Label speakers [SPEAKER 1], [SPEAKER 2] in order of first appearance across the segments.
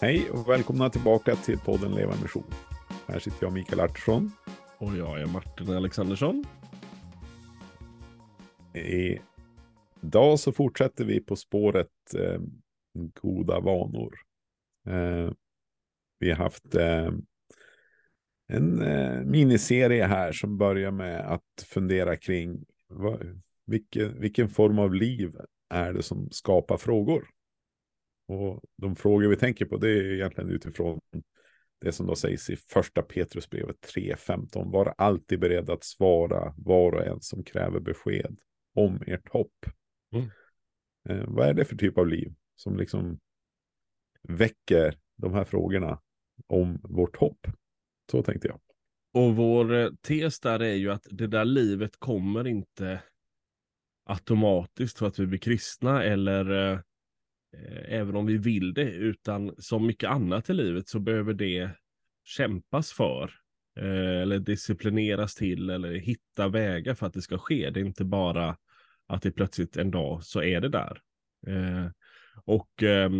[SPEAKER 1] Hej och välkomna tillbaka till podden Leva Mission. Här sitter jag Mikael Artursson.
[SPEAKER 2] Och jag är Martin Alexandersson.
[SPEAKER 1] Idag så fortsätter vi på spåret eh, goda vanor. Eh, vi har haft eh, en eh, miniserie här som börjar med att fundera kring vad, vilken, vilken form av liv är det som skapar frågor. Och de frågor vi tänker på det är egentligen utifrån det som då sägs i första Petrusbrevet 3.15. Var alltid beredd att svara var och en som kräver besked om ert hopp. Mm. Eh, vad är det för typ av liv som liksom väcker de här frågorna om vårt hopp? Så tänkte jag.
[SPEAKER 2] Och vår eh, tes där är ju att det där livet kommer inte automatiskt för att vi blir kristna eller eh, även om vi vill det, utan som mycket annat i livet så behöver det kämpas för. Eh, eller disciplineras till eller hitta vägar för att det ska ske. Det är inte bara att det plötsligt en dag så är det där. Eh, och eh,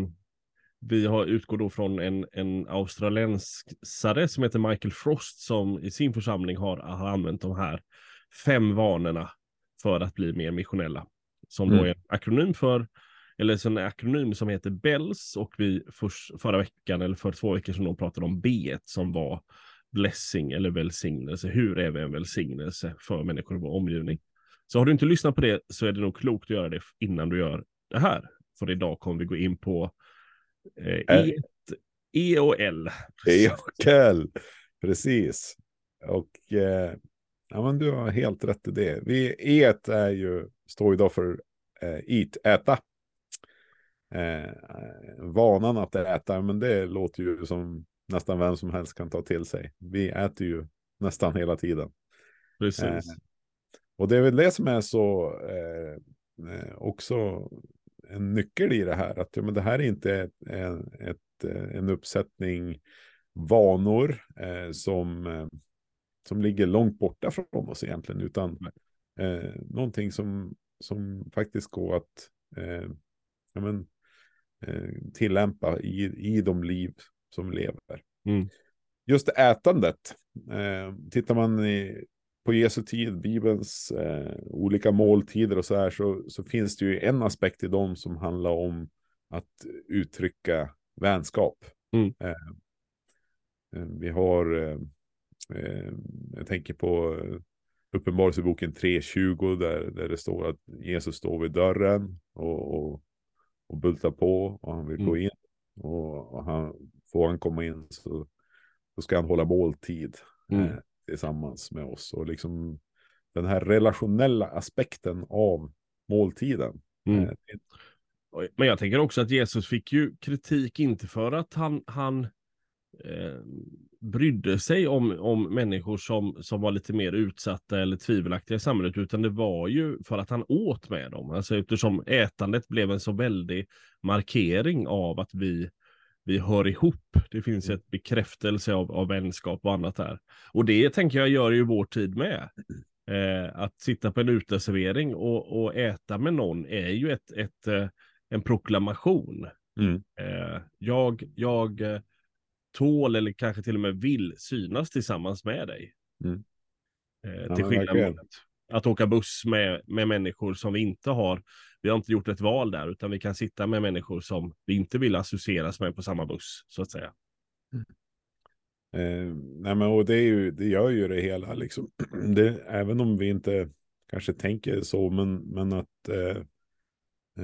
[SPEAKER 2] vi har, utgår då från en, en australiensare som heter Michael Frost som i sin församling har, har använt de här fem vanorna för att bli mer missionella. Som mm. då är en akronym för, eller en akronym som heter BELLS och vi för, förra veckan eller för två veckor sedan de pratade om B som var blessing eller välsignelse. Hur är vi en välsignelse för människor i vår omgivning? Så har du inte lyssnat på det så är det nog klokt att göra det innan du gör det här. För idag kommer vi gå in på eh, E, e och L.
[SPEAKER 1] E och L, precis. Och eh, ja, men du har helt rätt i det. Vi, E är ju, står ju då för eh, eat, äta. Eh, vanan att äta, men det låter ju som nästan vem som helst kan ta till sig. Vi äter ju nästan hela tiden.
[SPEAKER 2] Precis. Eh,
[SPEAKER 1] och det är väl det som är så eh, eh, också en nyckel i det här. Att ja, men det här är inte ett, en, ett, eh, en uppsättning vanor eh, som, eh, som ligger långt borta från oss egentligen. Utan eh, någonting som, som faktiskt går att eh, ja, men, tillämpa i, i de liv som lever. Mm. Just ätandet. Eh, tittar man i, på Jesu tid, Bibelns eh, olika måltider och så här, så, så finns det ju en aspekt i dem som handlar om att uttrycka vänskap. Mm. Eh, eh vi har, eh, eh, jag tänker på Uppenbarelseboken 3.20 där, där det står att Jesus står vid dörren och, och, och bultar på och han vill mm. gå in. Och, och han, får han komma in så, så ska han hålla måltid. Mm tillsammans med oss. Och liksom den här relationella aspekten av måltiden. Mm. Eh,
[SPEAKER 2] Men jag tänker också att Jesus fick ju kritik inte för att han, han eh, brydde sig om, om människor som, som var lite mer utsatta eller tvivelaktiga i samhället, utan det var ju för att han åt med dem. Alltså eftersom ätandet blev en så väldig markering av att vi vi hör ihop. Det finns mm. ett bekräftelse av, av vänskap och annat där. Och det tänker jag gör ju vår tid med. Eh, att sitta på en uteservering och, och äta med någon är ju ett, ett, eh, en proklamation. Mm. Eh, jag jag eh, tål eller kanske till och med vill synas tillsammans med dig. Mm. Eh, till skillnad mot att åka buss med, med människor som vi inte har vi har inte gjort ett val där, utan vi kan sitta med människor som vi inte vill associeras med på samma buss, så att säga.
[SPEAKER 1] Mm. Eh, nej men och det, är ju, det gör ju det hela, liksom. Det, även om vi inte kanske tänker så, men, men att, eh,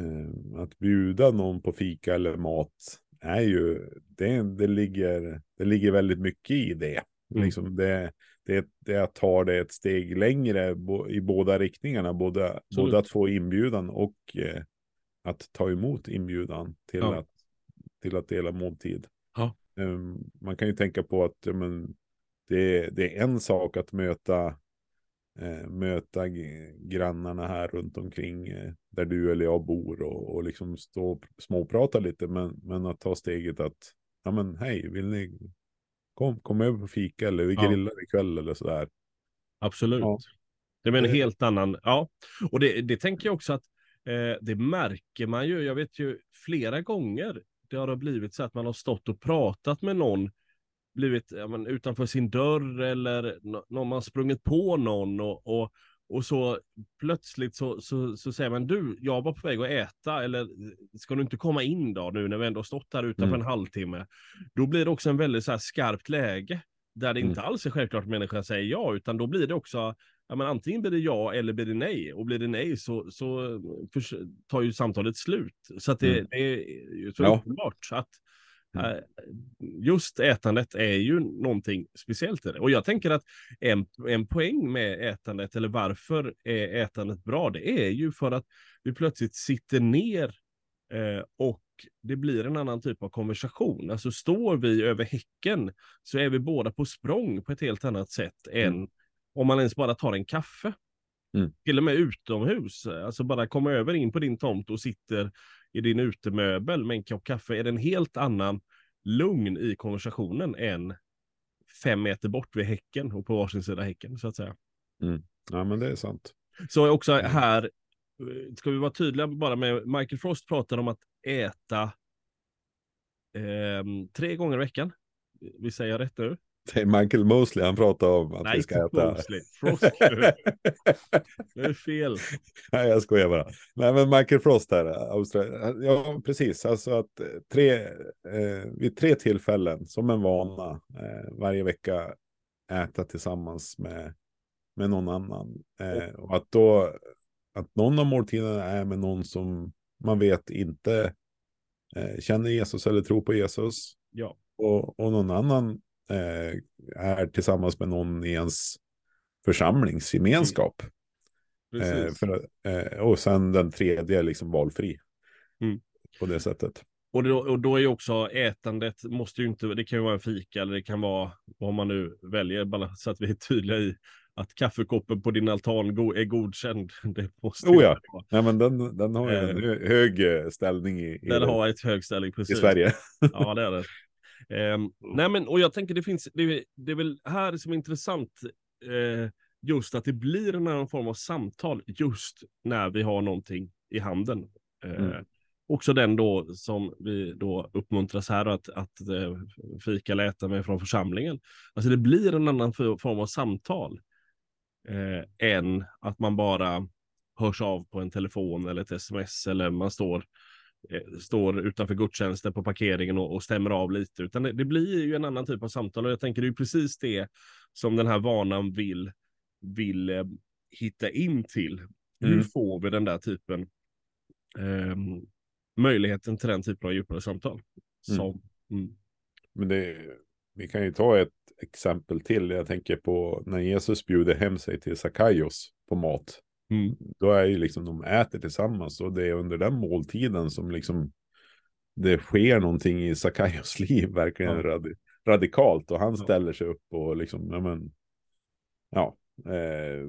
[SPEAKER 1] eh, att bjuda någon på fika eller mat är ju, det, det, ligger, det ligger väldigt mycket i det. Mm. Liksom det, det, det ta det ett steg längre i båda riktningarna. Både, både att få inbjudan och eh, att ta emot inbjudan till, ja. att, till att dela måltid. Ja. Um, man kan ju tänka på att men, det, det är en sak att möta, eh, möta grannarna här runt omkring eh, där du eller jag bor och, och liksom stå och småprata lite. Men, men att ta steget att, ja men hej, vill ni kom, kom över på fika eller vi grillar ja. ikväll eller sådär.
[SPEAKER 2] Absolut. Ja. Det är en helt annan, ja. Och det, det tänker jag också att eh, det märker man ju. Jag vet ju flera gånger det har blivit så att man har stått och pratat med någon, blivit ja, men, utanför sin dörr eller någon man sprungit på någon och, och, och så plötsligt så, så, så säger man du, jag var på väg att äta eller ska du inte komma in då nu när vi ändå stått här utanför mm. en halvtimme? Då blir det också en väldigt så här skarpt läge där det mm. inte alls är självklart att människan säger ja, utan då blir det också ja, men antingen blir det ja eller blir det nej. Och blir det nej så, så tar ju samtalet slut. Så att det, mm. det är så ja. uppenbart att mm. Just ätandet är ju någonting speciellt i det. Och jag tänker att en, en poäng med ätandet, eller varför är ätandet bra, det är ju för att vi plötsligt sitter ner eh, och det blir en annan typ av konversation. Alltså står vi över häcken så är vi båda på språng på ett helt annat sätt mm. än om man ens bara tar en kaffe. Mm. Till och med utomhus, alltså bara komma över in på din tomt och sitter i din utemöbel med en kopp kaffe, är det en helt annan lugn i konversationen än fem meter bort vid häcken och på varsin sida häcken så att säga.
[SPEAKER 1] Mm. Ja, men det är sant.
[SPEAKER 2] Så också här, ska vi vara tydliga bara med, Michael Frost pratar om att äta eh, tre gånger i veckan. Vi säger rätt nu?
[SPEAKER 1] Det är Michael Mosley, han pratar om att Nej, vi ska äta.
[SPEAKER 2] Mosley. Frost. det är fel.
[SPEAKER 1] Nej, jag skojar bara. Nej, men Michael Frost här, Australien. Ja, precis. Alltså att eh, tre, eh, vid tre tillfällen, som en vana, eh, varje vecka äta tillsammans med, med någon annan. Eh, och att då, att någon av måltiderna är med någon som man vet inte eh, känner Jesus eller tror på Jesus.
[SPEAKER 2] Ja.
[SPEAKER 1] Och, och någon annan är tillsammans med någon i ens församlingsgemenskap. Mm. Eh, för, eh, och sen den tredje liksom valfri. Mm. På det sättet.
[SPEAKER 2] Och då, och då är ju också ätandet, måste ju inte, det kan ju vara en fika eller det kan vara vad man nu väljer, bara så att vi är tydliga i att kaffekoppen på din altan är godkänd. Det måste
[SPEAKER 1] oh ja, Nej, men den, den har ju en eh, hög eh, ställning i,
[SPEAKER 2] i Den har ett hög ställning, precis.
[SPEAKER 1] I Sverige.
[SPEAKER 2] ja, det är det. Eh, nej, men och jag tänker det finns, det, det är väl här som är intressant, eh, just att det blir en annan form av samtal just när vi har någonting i handen. Eh, mm. Också den då som vi då uppmuntras här att, att eh, fika eller äta med från församlingen. Alltså det blir en annan form av samtal eh, än att man bara hörs av på en telefon eller ett sms eller man står står utanför gudstjänsten på parkeringen och, och stämmer av lite, utan det, det, blir ju en annan typ av samtal och jag tänker det är precis det som den här vanan vill, vill eh, hitta in till. Hur mm. får vi den där typen, eh, möjligheten till den typen av djupare samtal?
[SPEAKER 1] Mm. Som, mm. Men det, vi kan ju ta ett exempel till. Jag tänker på när Jesus bjuder hem sig till Sakaios på mat. Mm. Då är ju liksom de äter tillsammans och det är under den måltiden som liksom det sker någonting i Sakaios liv verkligen ja. rad radikalt och han ställer sig upp och liksom, ja men, ja, eh,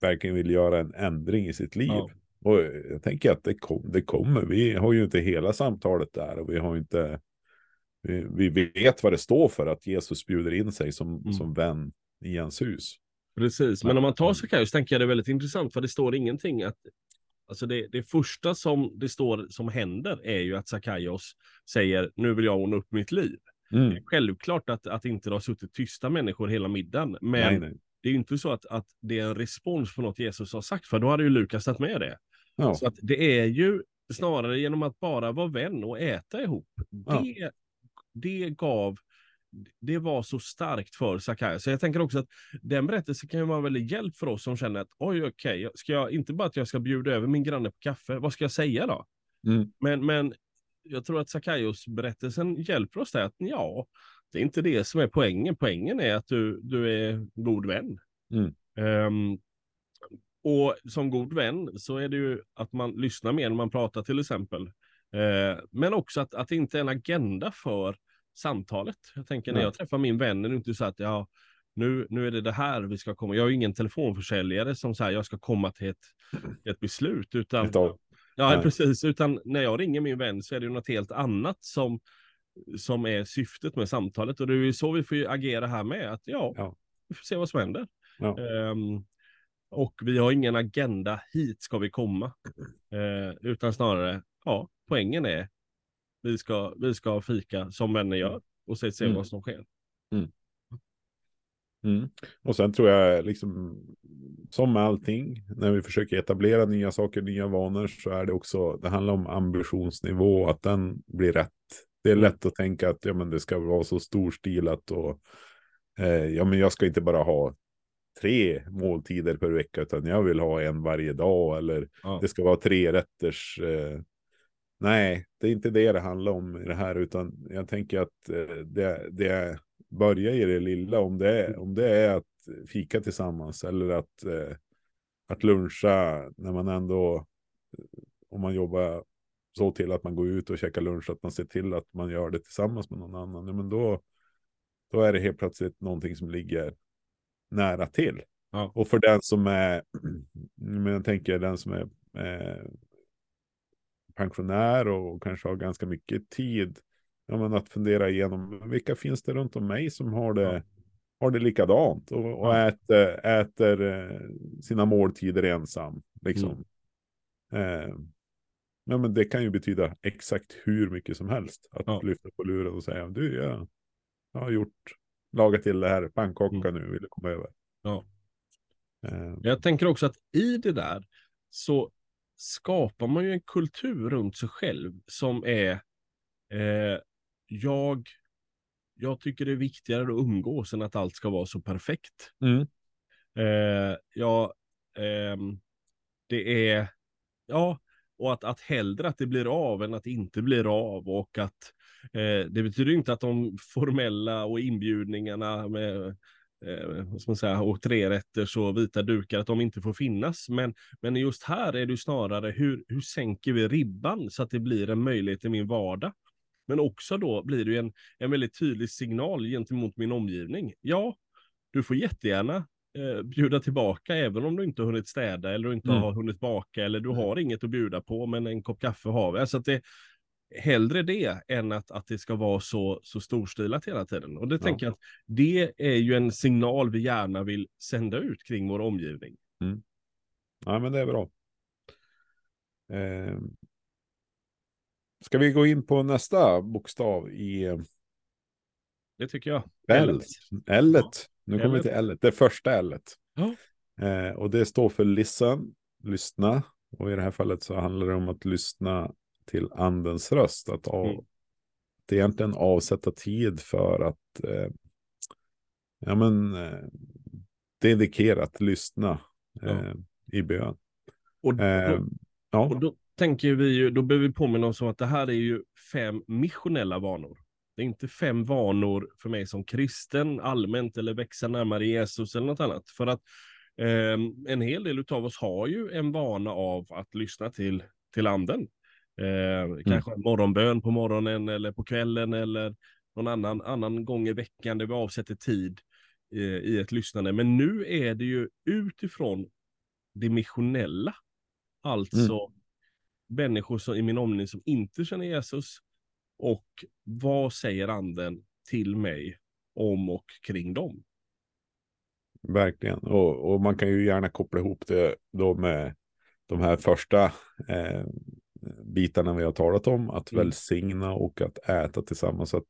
[SPEAKER 1] verkligen vill göra en ändring i sitt liv. Ja. Och jag tänker att det, kom, det kommer. Vi har ju inte hela samtalet där och vi har inte, vi, vi vet vad det står för att Jesus bjuder in sig som, mm. som vän i ens hus.
[SPEAKER 2] Precis, men om man tar Sackaios tänker jag det är väldigt intressant för det står ingenting att Alltså det, det första som det står som händer är ju att Sackaios säger nu vill jag ordna upp mitt liv. Mm. Självklart att, att inte det har suttit tysta människor hela middagen, men nej, nej. det är ju inte så att, att det är en respons på något Jesus har sagt, för då hade ju Lukas tagit med det. Ja. Så att det är ju snarare genom att bara vara vän och äta ihop. Ja. Det, det gav det var så starkt för Sakai. Så jag tänker också att den berättelsen kan ju vara en väldigt hjälp för oss som känner att oj, okej, okay, ska jag inte bara att jag ska bjuda över min granne på kaffe, vad ska jag säga då? Mm. Men, men jag tror att Sakaios berättelsen hjälper oss där att ja, det är inte det som är poängen. Poängen är att du, du är god vän. Mm. Um, och som god vän så är det ju att man lyssnar mer när man pratar till exempel. Uh, men också att, att det inte är en agenda för samtalet. Jag tänker när jag träffar min vän, är det inte så att ja, nu, nu är det det här vi ska komma. Jag är ingen telefonförsäljare som säger jag ska komma till ett, ett beslut, utan ja, Nej. precis, utan när jag ringer min vän så är det något helt annat som, som är syftet med samtalet och det är ju så vi får agera här med, att ja, ja. vi får se vad som händer. Ja. Um, och vi har ingen agenda, hit ska vi komma. Uh, utan snarare, ja, poängen är vi ska, vi ska fika som vänner gör och se, se
[SPEAKER 1] Mm.
[SPEAKER 2] vad som sker.
[SPEAKER 1] Mm. Och sen tror jag, liksom, som med allting, när vi försöker etablera nya saker, nya vanor, så är det också, det handlar om ambitionsnivå, att den blir rätt. Det är
[SPEAKER 2] Mm.
[SPEAKER 1] lätt att tänka att ja, men det ska vara så storstilat och eh, ja, men jag ska inte bara ha tre måltider per vecka, utan jag vill ha en varje dag, eller
[SPEAKER 2] Ja.
[SPEAKER 1] det ska vara tre rätters. Eh, nej, det är inte det det handlar om i det här, utan jag tänker att eh, det, det börja i det lilla, om det, är, om det är att fika tillsammans eller att, eh, att luncha när man ändå, om man jobbar så till att man går ut och käkar lunch, att man ser till att man gör det tillsammans med någon annan, ja, men då, då är det helt plötsligt någonting som ligger nära till.
[SPEAKER 2] Ja.
[SPEAKER 1] Och för den som är, men jag tänker den som är eh, pensionär och kanske har ganska mycket tid, ja, men att fundera igenom vilka finns det runt om mig som har det, har det likadant och, och äter, äter eh, sina måltider ensam. Liksom.
[SPEAKER 2] Mm.
[SPEAKER 1] Eh, ja, men det kan ju betyda exakt hur mycket som helst. Att
[SPEAKER 2] Ja.
[SPEAKER 1] lyfta på luren och säga, du, jag, jag har gjort, lagat till det här, pannkaka
[SPEAKER 2] Mm.
[SPEAKER 1] nu, vill du komma över?
[SPEAKER 2] Ja.
[SPEAKER 1] Eh,
[SPEAKER 2] Jag tänker också att i det där så skapar man ju en kultur runt sig själv som är eh, jag, jag tycker det är viktigare att umgås än att allt ska vara så perfekt.
[SPEAKER 1] mm,
[SPEAKER 2] Eh, ja, ehm, det är, ja, och att, att hellre att det blir av än att det inte blir av och att eh, det betyder inte att de formella och inbjudningarna med eh, vad ska man säga, och trerätters och vita dukar, att de inte får finnas. Men, men just här är det snarare hur, hur sänker vi ribban så att det blir en möjlighet i min vardag? Men också då blir det en, en väldigt tydlig signal gentemot min omgivning. Ja, du får jättegärna eh, bjuda tillbaka även om du inte har hunnit städa eller inte
[SPEAKER 1] Mm.
[SPEAKER 2] har hunnit baka eller du
[SPEAKER 1] Mm.
[SPEAKER 2] har inget att bjuda på men en kopp kaffe har vi. Alltså att det, hellre det än att, att det ska vara så, så storstilat hela tiden. Och det
[SPEAKER 1] Ja.
[SPEAKER 2] tänker jag att det är ju en signal vi gärna vill sända ut kring vår omgivning.
[SPEAKER 1] ja, men det är bra. Eh, ska vi gå in på nästa bokstav i eh,
[SPEAKER 2] Det tycker jag.
[SPEAKER 1] L? L. Nu kommer vi till L. Det första L.
[SPEAKER 2] Ja.
[SPEAKER 1] Eh, och det står för listen, lyssna. Och i det här fallet så handlar det om att lyssna till andens röst. Att, av,
[SPEAKER 2] Mm.
[SPEAKER 1] att egentligen avsätta tid för att eh, ja, men, eh, dedikerat lyssna eh, i bön.
[SPEAKER 2] Och,
[SPEAKER 1] Eh,
[SPEAKER 2] då,
[SPEAKER 1] ja.
[SPEAKER 2] och då tänker vi ju, då behöver vi påminna oss om att det här är ju fem missionella vanor. Det är inte fem vanor för mig som kristen allmänt eller växa närmare Jesus eller något annat. För att eh, en hel del av oss har ju en vana av att lyssna till, till anden. Eh, kanske en morgonbön på morgonen eller på kvällen eller någon annan, annan gång i veckan där vi avsätter tid eh, i ett lyssnande. Men nu är det ju utifrån det missionella. Alltså människor som, i min omgivning som inte känner Jesus. Och vad säger anden till mig om och kring dem?
[SPEAKER 1] Verkligen. Och, och man kan ju gärna koppla ihop det då med de här första eh, bitarna vi har talat om. Att
[SPEAKER 2] Mm.
[SPEAKER 1] välsigna och att äta tillsammans. Att,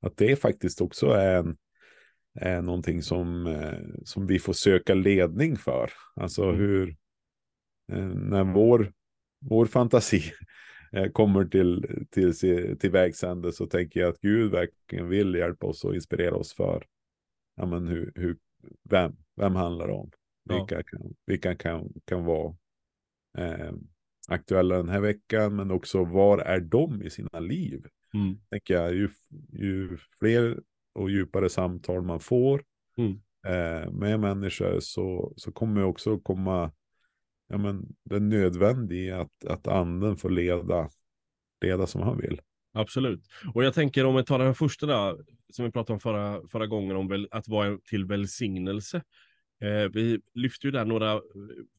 [SPEAKER 1] att det faktiskt också är, en, är någonting som, eh, som vi får söka ledning för. Alltså
[SPEAKER 2] Mm.
[SPEAKER 1] hur, eh, när vår, vår fantasi eh, kommer till, till, till, vägs ände så tänker jag att Gud verkligen vill hjälpa oss och inspirera oss för ja, men hur, hur, vem, vem handlar det om?
[SPEAKER 2] Ja.
[SPEAKER 1] Vilka, kan, vilka kan, kan vara eh, aktuella den här veckan, men också var är de i sina liv?
[SPEAKER 2] Mm.
[SPEAKER 1] Tänker jag, ju, ju fler och djupare samtal man får
[SPEAKER 2] Mm.
[SPEAKER 1] eh, med människor så, så kommer också komma ja, men, det nödvändiga att, att anden får leda, leda som han vill.
[SPEAKER 2] Absolut. Och jag tänker om vi tar den här första där, som vi pratade om förra, förra gången, om väl, att vara till välsignelse. Eh, vi lyfte ju där några eh,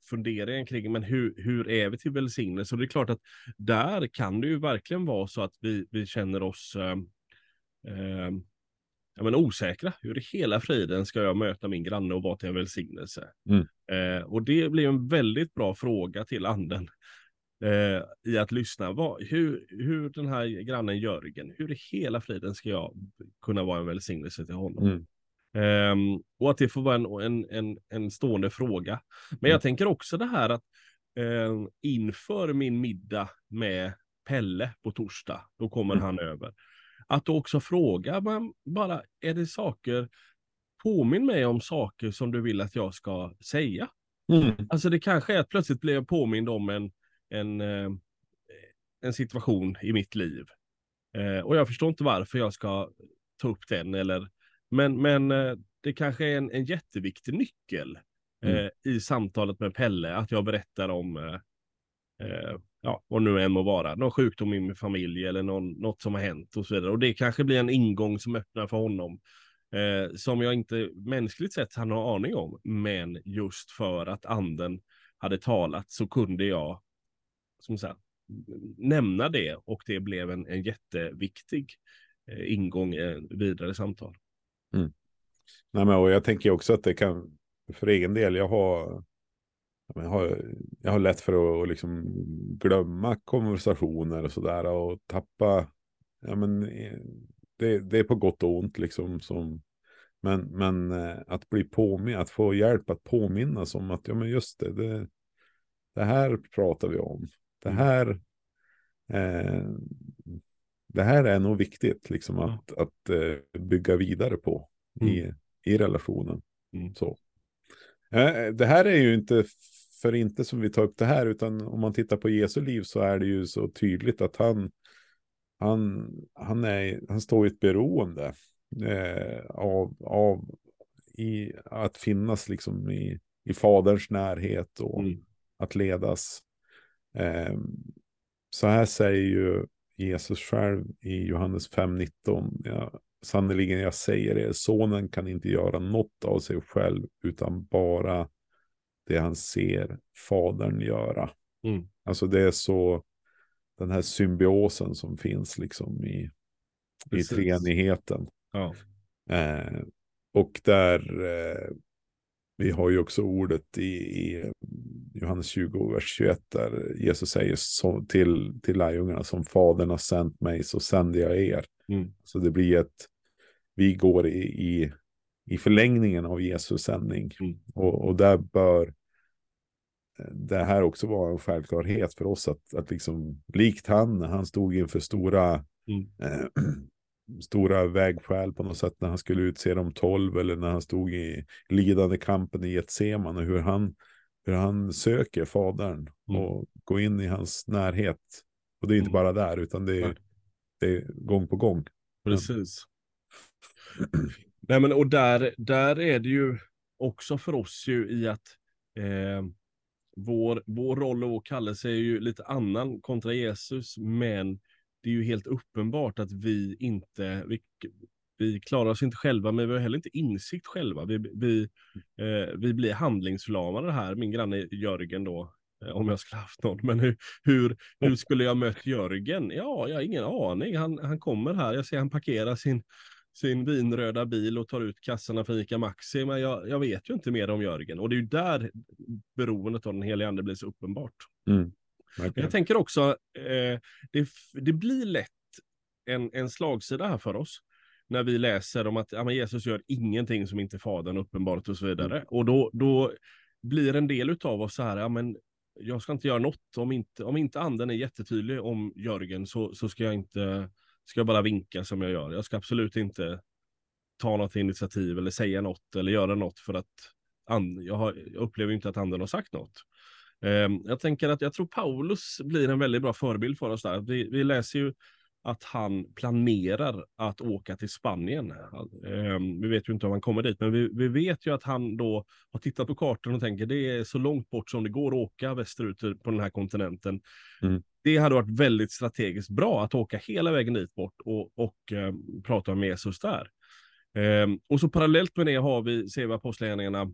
[SPEAKER 2] funderingar kring, men hur, hur är vi till välsignelse? Och det är klart att där kan det ju verkligen vara så att vi, vi känner oss eh, ja, men osäkra. Hur i hela friden ska jag möta min granne och vara till en välsignelse?
[SPEAKER 1] Mm.
[SPEAKER 2] Eh, och det blir en väldigt bra fråga till anden. eh, i att lyssna. Vad, hur, hur den här grannen Jörgen, hur i hela friden ska jag kunna vara en välsignelse till honom?
[SPEAKER 1] Mm.
[SPEAKER 2] Um, och att det får vara en, en, en, en stående fråga. Men
[SPEAKER 1] Mm.
[SPEAKER 2] jag tänker också det här att um, inför min middag med Pelle på torsdag, då kommer
[SPEAKER 1] Mm.
[SPEAKER 2] han över. Att då också fråga, men bara, är det saker, påminn mig om saker som du vill att jag ska säga.
[SPEAKER 1] Mm.
[SPEAKER 2] Alltså det kanske är att plötsligt blev jag påmind om en, en, eh, en situation i mitt liv. Eh, och jag förstår inte varför jag ska ta upp den eller men, men eh, det kanske är en, en jätteviktig nyckel eh,
[SPEAKER 1] Mm.
[SPEAKER 2] i samtalet med Pelle, att jag berättar om eh, eh, ja, vad nu än må vara, någon sjukdom i min familj eller någon, något som har hänt och så vidare. Och det kanske blir en ingång som öppnar för honom, eh, som jag inte mänskligt sett har någon aning om. Men just för att anden hade talat så kunde jag, som sagt, nämna det och det blev en, en jätteviktig eh, ingång i vidare samtal.
[SPEAKER 1] Nej, men, och jag tänker också att det kan, för egen del, jag har, jag har, jag har lätt för att, att liksom glömma konversationer och sådär och tappa, ja men eh, det, det är på gott och ont liksom som, men, men eh, att bli påminn, att få hjälp att påminnas om att, ja men just det, det, det här pratar vi om, det
[SPEAKER 2] Mm.
[SPEAKER 1] här, eh, det här är nog viktigt liksom
[SPEAKER 2] Ja.
[SPEAKER 1] att, att eh, bygga vidare på i, i relationen.
[SPEAKER 2] Mm.
[SPEAKER 1] Så. Eh, Det här är ju inte för inte som vi tar upp det här, utan om man tittar på Jesu liv så är det ju så tydligt att han, han, han, är, han står i ett beroende eh, av, av i, att finnas liksom i, i faderns närhet och
[SPEAKER 2] Mm.
[SPEAKER 1] att ledas. Eh, så här säger ju Jesus själv i Johannes 5.19. Ja, Sannerligen jag säger er, sonen kan inte göra något av sig själv utan bara det han ser fadern göra.
[SPEAKER 2] Mm.
[SPEAKER 1] Alltså det är så den här symbiosen som finns liksom i, i treenigheten.
[SPEAKER 2] Ja.
[SPEAKER 1] Eh, och där eh, vi har ju också ordet i, i Johannes 20, vers 21, där Jesus säger så, till, till lärjungarna, som fadern har sänt mig så sänder jag er.
[SPEAKER 2] Mm.
[SPEAKER 1] Så det blir ett, vi går i, i, i förlängningen av Jesus sändning.
[SPEAKER 2] Mm.
[SPEAKER 1] Och, och där bör det här också vara en självklarhet för oss att, att liksom, likt han, när han stod inför stora,
[SPEAKER 2] Mm.
[SPEAKER 1] eh, stora vägskäl på något sätt när han skulle utse de tolv eller när han stod i lidande kampen i Getseman och hur han, hur han söker fadern
[SPEAKER 2] Mm.
[SPEAKER 1] och går in i hans närhet. Och det är inte
[SPEAKER 2] Mm.
[SPEAKER 1] bara där, utan det är, det är gång på gång.
[SPEAKER 2] Precis. Nej men och där, där är det ju också för oss ju i att eh, vår, vår roll och vår kallelse är ju lite annan kontra Jesus, men det är ju helt uppenbart att vi inte, vi, vi klarar oss inte själva, men vi har heller inte insikt själva. Vi, vi, eh, vi blir handlingsförlamade här, min granne Jörgen då, eh, om jag skulle haft någon. Men hur, hur, hur skulle jag mött Jörgen? Ja, jag har ingen aning. Han, han kommer här, jag ser han parkerar sin, sin vinröda bil och tar ut kassarna för Ica Maxi, men jag, jag vet ju inte mer om Jörgen. Och det är ju där beroendet av den heliga ande blir så uppenbart.
[SPEAKER 1] Mm. Verkligen.
[SPEAKER 2] jag tänker också, eh, det, det blir lätt en, en slagsida här för oss. När vi läser om att ja, men Jesus gör ingenting som inte Fadern uppenbart och så vidare. Och då, då blir en del av oss så här, ja men jag ska inte göra något. Om inte, om inte anden är jättetydlig om Jörgen så, så ska jag inte, ska jag bara vinka som jag gör. Jag ska absolut inte ta något initiativ eller säga något eller göra något för att and, jag, har, jag upplever inte att anden har sagt något. Ehm, Jag tänker att jag tror Paulus blir en väldigt bra förebild för oss där. Vi, vi läser ju att han planerar att åka till Spanien. Ehm, Vi vet ju inte om han kommer dit, men vi, vi vet ju att han då har tittat på kartan och tänker det är så långt bort som det går att åka västerut på den här kontinenten.
[SPEAKER 1] Mm.
[SPEAKER 2] Det hade varit väldigt strategiskt bra att åka hela vägen dit bort och, och ehm, prata med Jesus där. Ehm, och så parallellt med det har vi, ser vi Apostlagärningarna,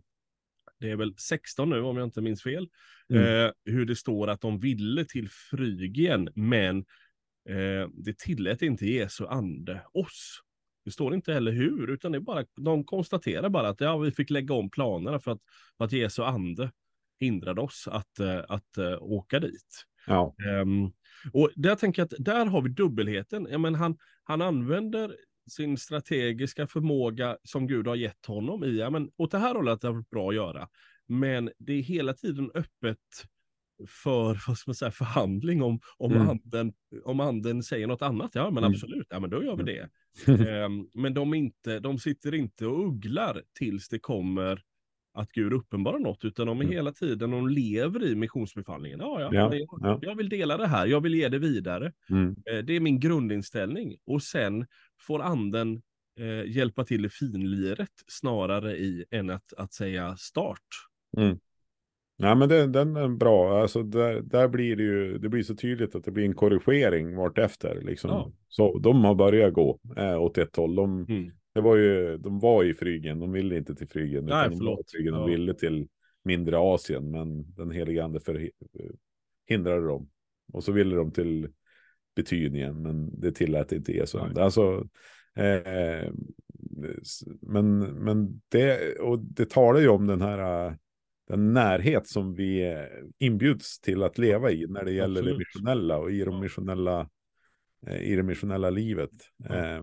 [SPEAKER 2] det är väl 16 nu om jag inte minns fel,
[SPEAKER 1] Mm.
[SPEAKER 2] eh, hur det står att de ville till Frygien, men eh, det tillät inte Jesu ande oss. Det står inte heller hur, utan det är bara, de konstaterar bara att ja, vi fick lägga om planerna för att, för att Jesu ande hindrade oss att, eh, att eh, åka dit.
[SPEAKER 1] Ja.
[SPEAKER 2] Um, och där tänker jag att där har vi dubbelheten. Ja, men han, han använder sin strategiska förmåga som Gud har gett honom i, ja, men åt det här hållet har det bra att göra. Men det är hela tiden öppet för vad ska man säga, förhandling om, om, mm. anden, om anden säger något annat. Ja, men mm. absolut, ja, men då gör vi det. um, men de, inte, de sitter inte och ugglar tills det kommer att Gud uppenbarar något, utan de är mm. hela tiden, de lever i missionsbefallningen. Ja, ja, ja, jag, ja, jag, vill dela det här, jag vill ge det vidare. Mm. Eh, det är min grundinställning. Och sen får anden eh, hjälpa till i finliret snarare i än att, att säga start.
[SPEAKER 1] Mm. Ja, men den, den är bra. Alltså där, där blir det ju, det blir så tydligt att det blir en korrigering vartefter. Liksom. Ja. Så de har börjat gå äh, åt ett håll. De, mm. Det var ju, de var i Frygen, de ville inte till Frygen.
[SPEAKER 2] Nej, utan förlåt.
[SPEAKER 1] De, frygen, de ville till mindre Asien, men den heliga ande förhindrade dem. Och så ville de till Betydningen, men det tillät inte Jesus. Alltså, eh, men, men det, och det talar ju om den här den närhet som vi eh, inbjuds till att leva i när det gäller Absolut. det missionella och i, de missionella, eh, i det missionella livet. Ja.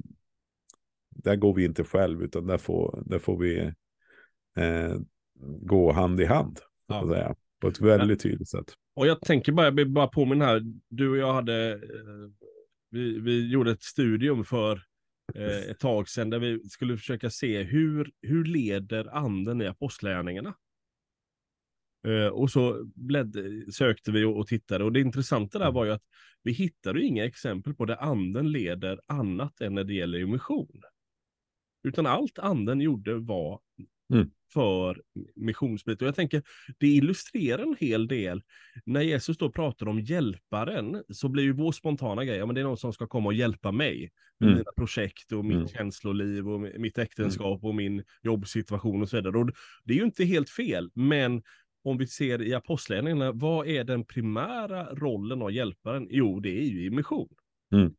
[SPEAKER 1] Eh, där går vi inte själv utan där får, där får vi eh, gå hand i hand. Ja. Säga, på ett väldigt tydligt sätt.
[SPEAKER 2] Och jag tänker bara, jag blir bara påminna här, du och jag hade, vi, vi gjorde ett studium för ett tag sedan där vi skulle försöka se hur, hur leder anden i apostlärningarna? Uh, och så blädd, sökte vi och, och, tittade och det intressanta där var ju att vi hittade inga exempel på där anden leder annat än när det gäller mission. Utan allt anden gjorde var mm. för missionsbit. Och jag tänker, det illustrerar en hel del. När Jesus då pratar om hjälparen så blir ju vår spontana grej, ja men det är någon som ska komma och hjälpa mig med mm. mina projekt och mitt mm. känsloliv och mitt äktenskap och min jobbsituation och så vidare. Och det är ju inte helt fel, men om vi ser i apostlagärningarna, vad är den primära rollen av hjälparen? Jo, det är ju i mission.
[SPEAKER 1] Mm,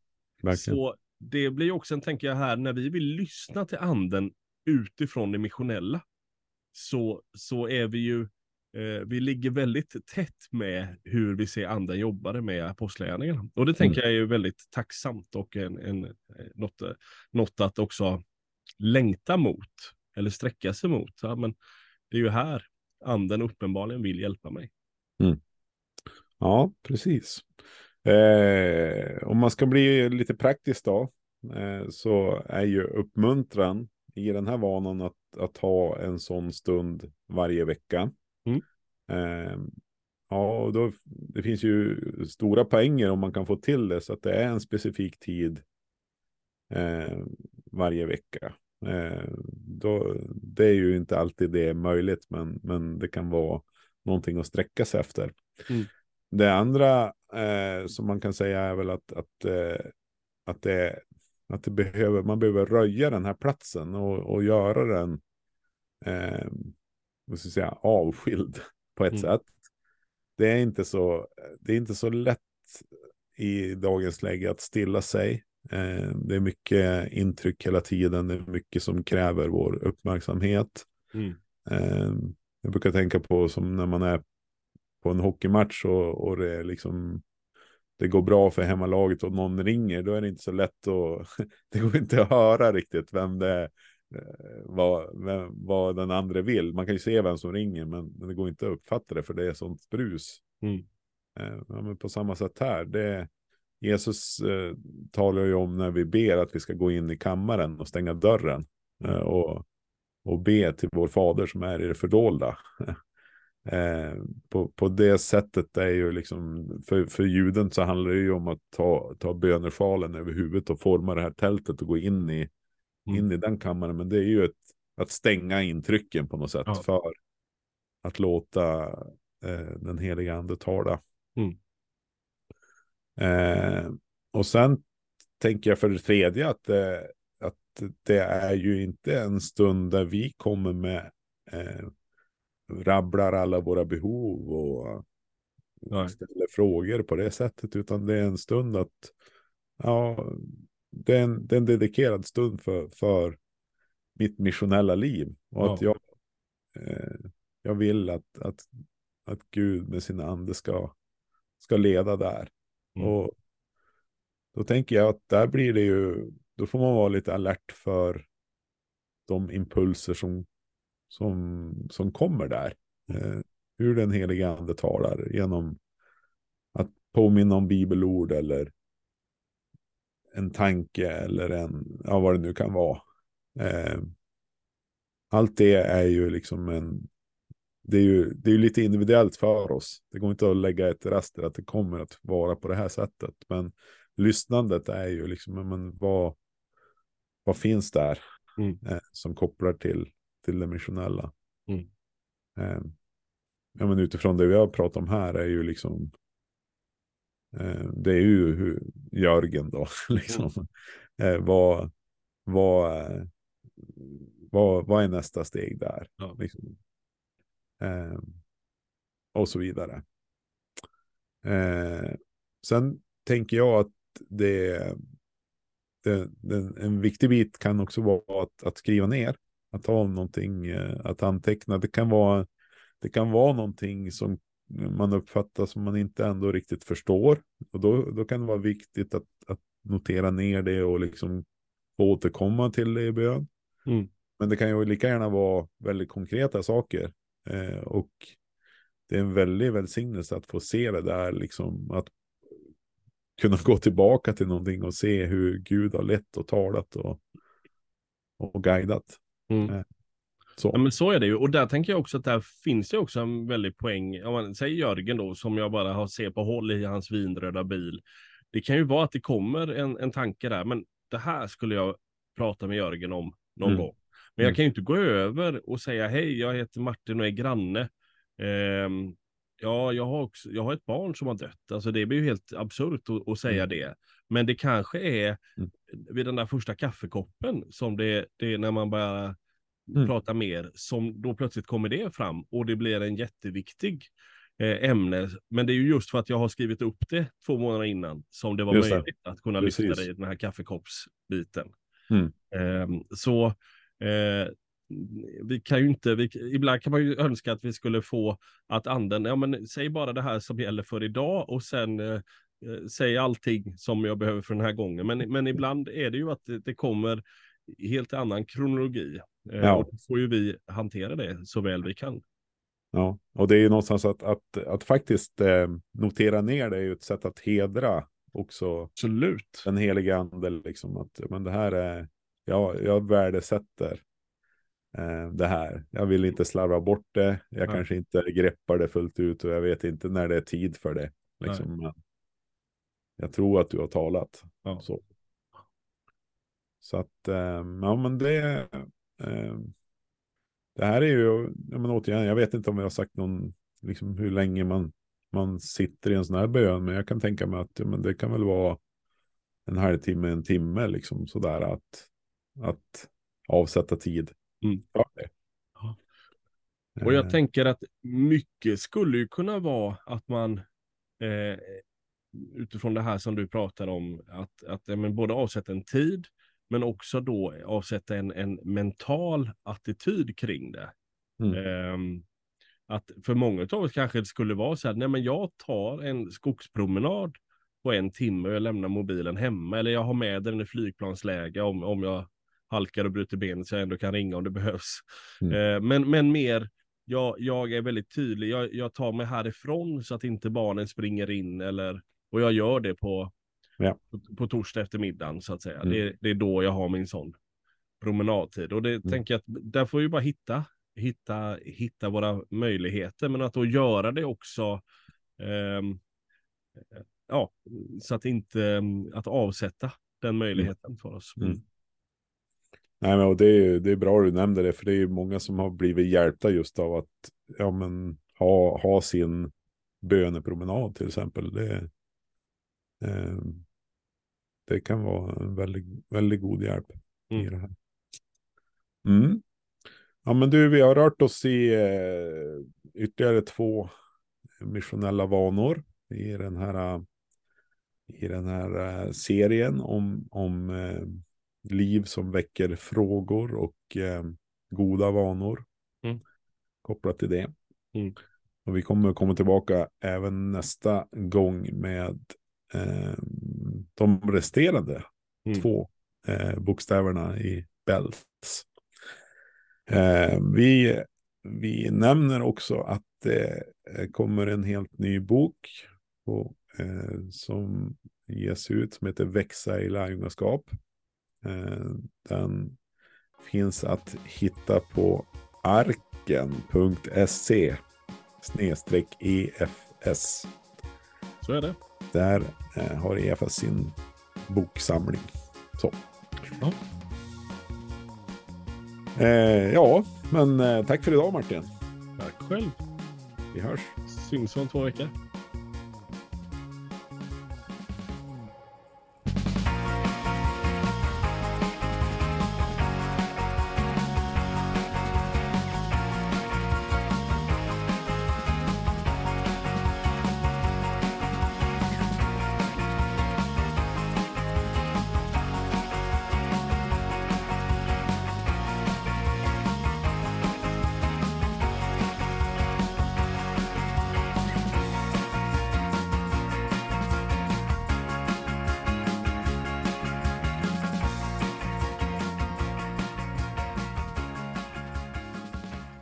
[SPEAKER 2] så det blir också, en, tänker jag här, när vi vill lyssna till anden utifrån det missionella, så, så är vi ju, eh, vi ligger väldigt tätt med hur vi ser anden jobbade med apostlagärningarna. Och det tänker mm. jag är väldigt tacksamt och en, en, eh, något, något att också längta mot, eller sträcka sig mot. Ja, men det är ju här anden uppenbarligen vill hjälpa mig.
[SPEAKER 1] Mm. Ja, precis. Eh, om man ska bli lite praktisk då, eh, så är ju uppmuntran i den här vanan att, att ha en sån stund varje vecka.
[SPEAKER 2] Mm.
[SPEAKER 1] Eh, ja, och då, det finns ju stora poänger om man kan få till det så att det är en specifik tid eh, varje vecka. Eh, då, det är ju inte alltid det är möjligt, men, men det kan vara någonting att sträcka sig efter.
[SPEAKER 2] Mm.
[SPEAKER 1] Det andra eh, som man kan säga är väl att, att, eh, att, det, att det behöver, man behöver röja den här platsen och, och göra den eh, vad ska jag säga, avskild på ett mm. sätt. Det är, inte så, det är inte så lätt i dagens läge att stilla sig. Eh, det är mycket intryck hela tiden. Det är mycket som kräver vår uppmärksamhet.
[SPEAKER 2] Mm.
[SPEAKER 1] Eh, jag brukar tänka på som när man är på en hockeymatch och, och det liksom det går bra för hemmalaget och någon ringer, då är det inte så lätt att, det går inte att höra riktigt vem det är, eh, vad, vem, vad den andra vill. Man kan ju se vem som ringer, men det går inte att uppfatta det för det är sånt brus.
[SPEAKER 2] Mm.
[SPEAKER 1] Ja, men på samma sätt här, det, Jesus eh, talar ju om när vi ber att vi ska gå in i kammaren och stänga dörren eh, och, och be till vår fader som är i det fördolda. eh, på, på det sättet är ju liksom, för, för juden så handlar det ju om att ta, ta bönesjalen över huvudet och forma det här tältet och gå in i, mm. in i den kammaren. Men det är ju ett, att stänga intrycken på något sätt ja. för att låta eh, den heliga ande tala.
[SPEAKER 2] Mm.
[SPEAKER 1] Eh, och sen tänker jag för det tredje att, eh, att det är ju inte en stund där vi kommer med eh, rabblar alla våra behov och
[SPEAKER 2] Nej.
[SPEAKER 1] ställer frågor på det sättet, utan det är en stund att ja, det är en, det är en dedikerad stund för, för mitt missionella liv och ja. att jag, eh, jag vill att, att, att Gud med sin ande ska ska leda där.
[SPEAKER 2] Mm.
[SPEAKER 1] Och då tänker jag att där blir det ju, då får man vara lite alert för de impulser som, som, som kommer där. Eh, hur den heliga ande talar genom att påminna om bibelord eller en tanke eller en, ja vad det nu kan vara. Eh, allt det är ju liksom en, det är ju, det är ju lite individuellt för oss. Det går inte att lägga ett raster att det kommer att vara på det här sättet. Men lyssnandet är ju liksom, men vad, vad finns där
[SPEAKER 2] Mm.
[SPEAKER 1] eh, som kopplar till, missionella?
[SPEAKER 2] Mm.
[SPEAKER 1] Eh, ja, men utifrån det vi har pratat om här är ju liksom, eh, det är ju hur, Jörgen då, liksom. Eh, vad, vad, vad, vad är nästa steg där?
[SPEAKER 2] Ja.
[SPEAKER 1] Liksom. Eh, och så vidare. Eh, sen tänker jag att det, det, det, en viktig bit kan också vara att, att skriva ner. Att ha någonting, eh, att anteckna. Det kan vara, det kan vara någonting som man uppfattar som man inte ändå riktigt förstår. Och då, då kan det vara viktigt att, att notera ner det och liksom återkomma till det i bön.
[SPEAKER 2] Mm.
[SPEAKER 1] Men det kan ju lika gärna vara väldigt konkreta saker. Eh, och det är en väldig välsignelse att få se det där, liksom att kunna gå tillbaka till någonting och se hur Gud har lett och talat och, och guidat.
[SPEAKER 2] Mm.
[SPEAKER 1] Eh, Så.
[SPEAKER 2] Ja, men så är det ju. Och där tänker jag också att där finns det också en väldig poäng. Om man säger Jörgen då, som jag bara har ser på håll i hans vinröda bil. Det kan ju vara att det kommer en, en tanke där, men det här skulle jag prata med Jörgen om någon
[SPEAKER 1] Mm.
[SPEAKER 2] gång. Men jag
[SPEAKER 1] Mm.
[SPEAKER 2] kan ju inte gå över och säga hej, jag heter Martin och är granne. Ehm, ja, jag har, också, jag har ett barn som har dött. Alltså det blir ju helt absurt att, att säga
[SPEAKER 1] Mm.
[SPEAKER 2] det. Men det kanske är
[SPEAKER 1] Mm.
[SPEAKER 2] vid den där första kaffekoppen som det, det är när man börjar
[SPEAKER 1] Mm.
[SPEAKER 2] prata mer, som då plötsligt kommer det fram och det blir en jätteviktig eh, ämne. Men det är ju just för att jag har skrivit upp det två månader innan som det var
[SPEAKER 1] Just det.
[SPEAKER 2] möjligt att kunna lyfta det i den här kaffekoppsbiten.
[SPEAKER 1] Mm.
[SPEAKER 2] Ehm, så eh, vi kan ju inte, vi, ibland kan man ju önska att vi skulle få att anden, ja men säg bara det här som gäller för idag och sen eh, eh, säg allting som jag behöver för den här gången. Men, men ibland är det ju att det, det kommer helt annan kronologi. Eh,
[SPEAKER 1] Ja.
[SPEAKER 2] Och då får ju vi hantera det så väl vi kan.
[SPEAKER 1] Ja, och det är ju någonstans att, att, att faktiskt eh, notera ner det är ju ett sätt att hedra också
[SPEAKER 2] Absolut.
[SPEAKER 1] den heliga ande. Liksom, att, men det här är, ja, jag värdesätter eh, det här. Jag vill inte slarva bort det. Jag
[SPEAKER 2] Ja.
[SPEAKER 1] kanske inte greppar det fullt ut och jag vet inte när det är tid för det. Liksom, men jag tror att du har talat.
[SPEAKER 2] Ja.
[SPEAKER 1] Så. Så att, eh, ja men det, eh, det här är ju, ja, men återigen, jag vet inte om jag har sagt någon, liksom hur länge man, man sitter i en sån här bön, men jag kan tänka mig att ja, men det kan väl vara en halvtimme, en timme, liksom sådär att, att avsätta tid.
[SPEAKER 2] Mm.
[SPEAKER 1] för det.
[SPEAKER 2] Ja. Och jag
[SPEAKER 1] Eh,
[SPEAKER 2] tänker att mycket skulle ju kunna vara att man eh, utifrån det här som du pratar om, att, att ja, men både avsätta en tid, men också då avsätta en, en mental attityd kring det.
[SPEAKER 1] Mm.
[SPEAKER 2] Ehm, att för många av oss kanske det skulle vara så här, nej men jag tar en skogspromenad på en timme och jag lämnar mobilen hemma, eller jag har med den i flygplansläge om, om jag halkar och bryter benet så jag ändå kan ringa om det behövs.
[SPEAKER 1] Mm.
[SPEAKER 2] Eh, men, men mer, jag, jag är väldigt tydlig, jag, jag tar mig härifrån så att inte barnen springer in eller, och jag gör det på,
[SPEAKER 1] Ja.
[SPEAKER 2] på, på torsdag eftermiddagen så att säga.
[SPEAKER 1] Mm.
[SPEAKER 2] Det, det är då jag har min sån promenadtid. Och det
[SPEAKER 1] Mm.
[SPEAKER 2] tänker jag att där får vi bara hitta, hitta, hitta våra möjligheter, men att då göra det också ehm, ja, så att inte, att avsätta den möjligheten för oss.
[SPEAKER 1] Mm. Nej, men och det, är, det är bra du nämnde det, för det är många som har blivit hjälpta just av att ja, men, ha, ha sin bönepromenad till exempel. Det, eh, det kan vara en väldigt, väldigt god hjälp i
[SPEAKER 2] Mm.
[SPEAKER 1] det här. Mm. Ja, men du, vi har rört oss i eh, ytterligare två missionella vanor i den här, i den här eh, serien om, om eh, liv som väcker frågor och goda vanor
[SPEAKER 2] Mm.
[SPEAKER 1] kopplat till det.
[SPEAKER 2] Mm.
[SPEAKER 1] Och vi kommer komma tillbaka även nästa gång med eh, de resterande
[SPEAKER 2] Mm.
[SPEAKER 1] två eh, bokstäverna i Bells. Eh, vi, vi nämner också att det eh, kommer en helt ny bok på, eh, som ges ut som heter Växa i lärjungaskap. Eh, den finns att hitta på arken.se snedstreck EFS.
[SPEAKER 2] Så är det.
[SPEAKER 1] Där eh, har EFS sin boksamling. Så.
[SPEAKER 2] Ja.
[SPEAKER 1] Eh, ja, men eh, tack för idag Martin.
[SPEAKER 2] Tack själv.
[SPEAKER 1] Vi hörs.
[SPEAKER 2] Syns om två veckor.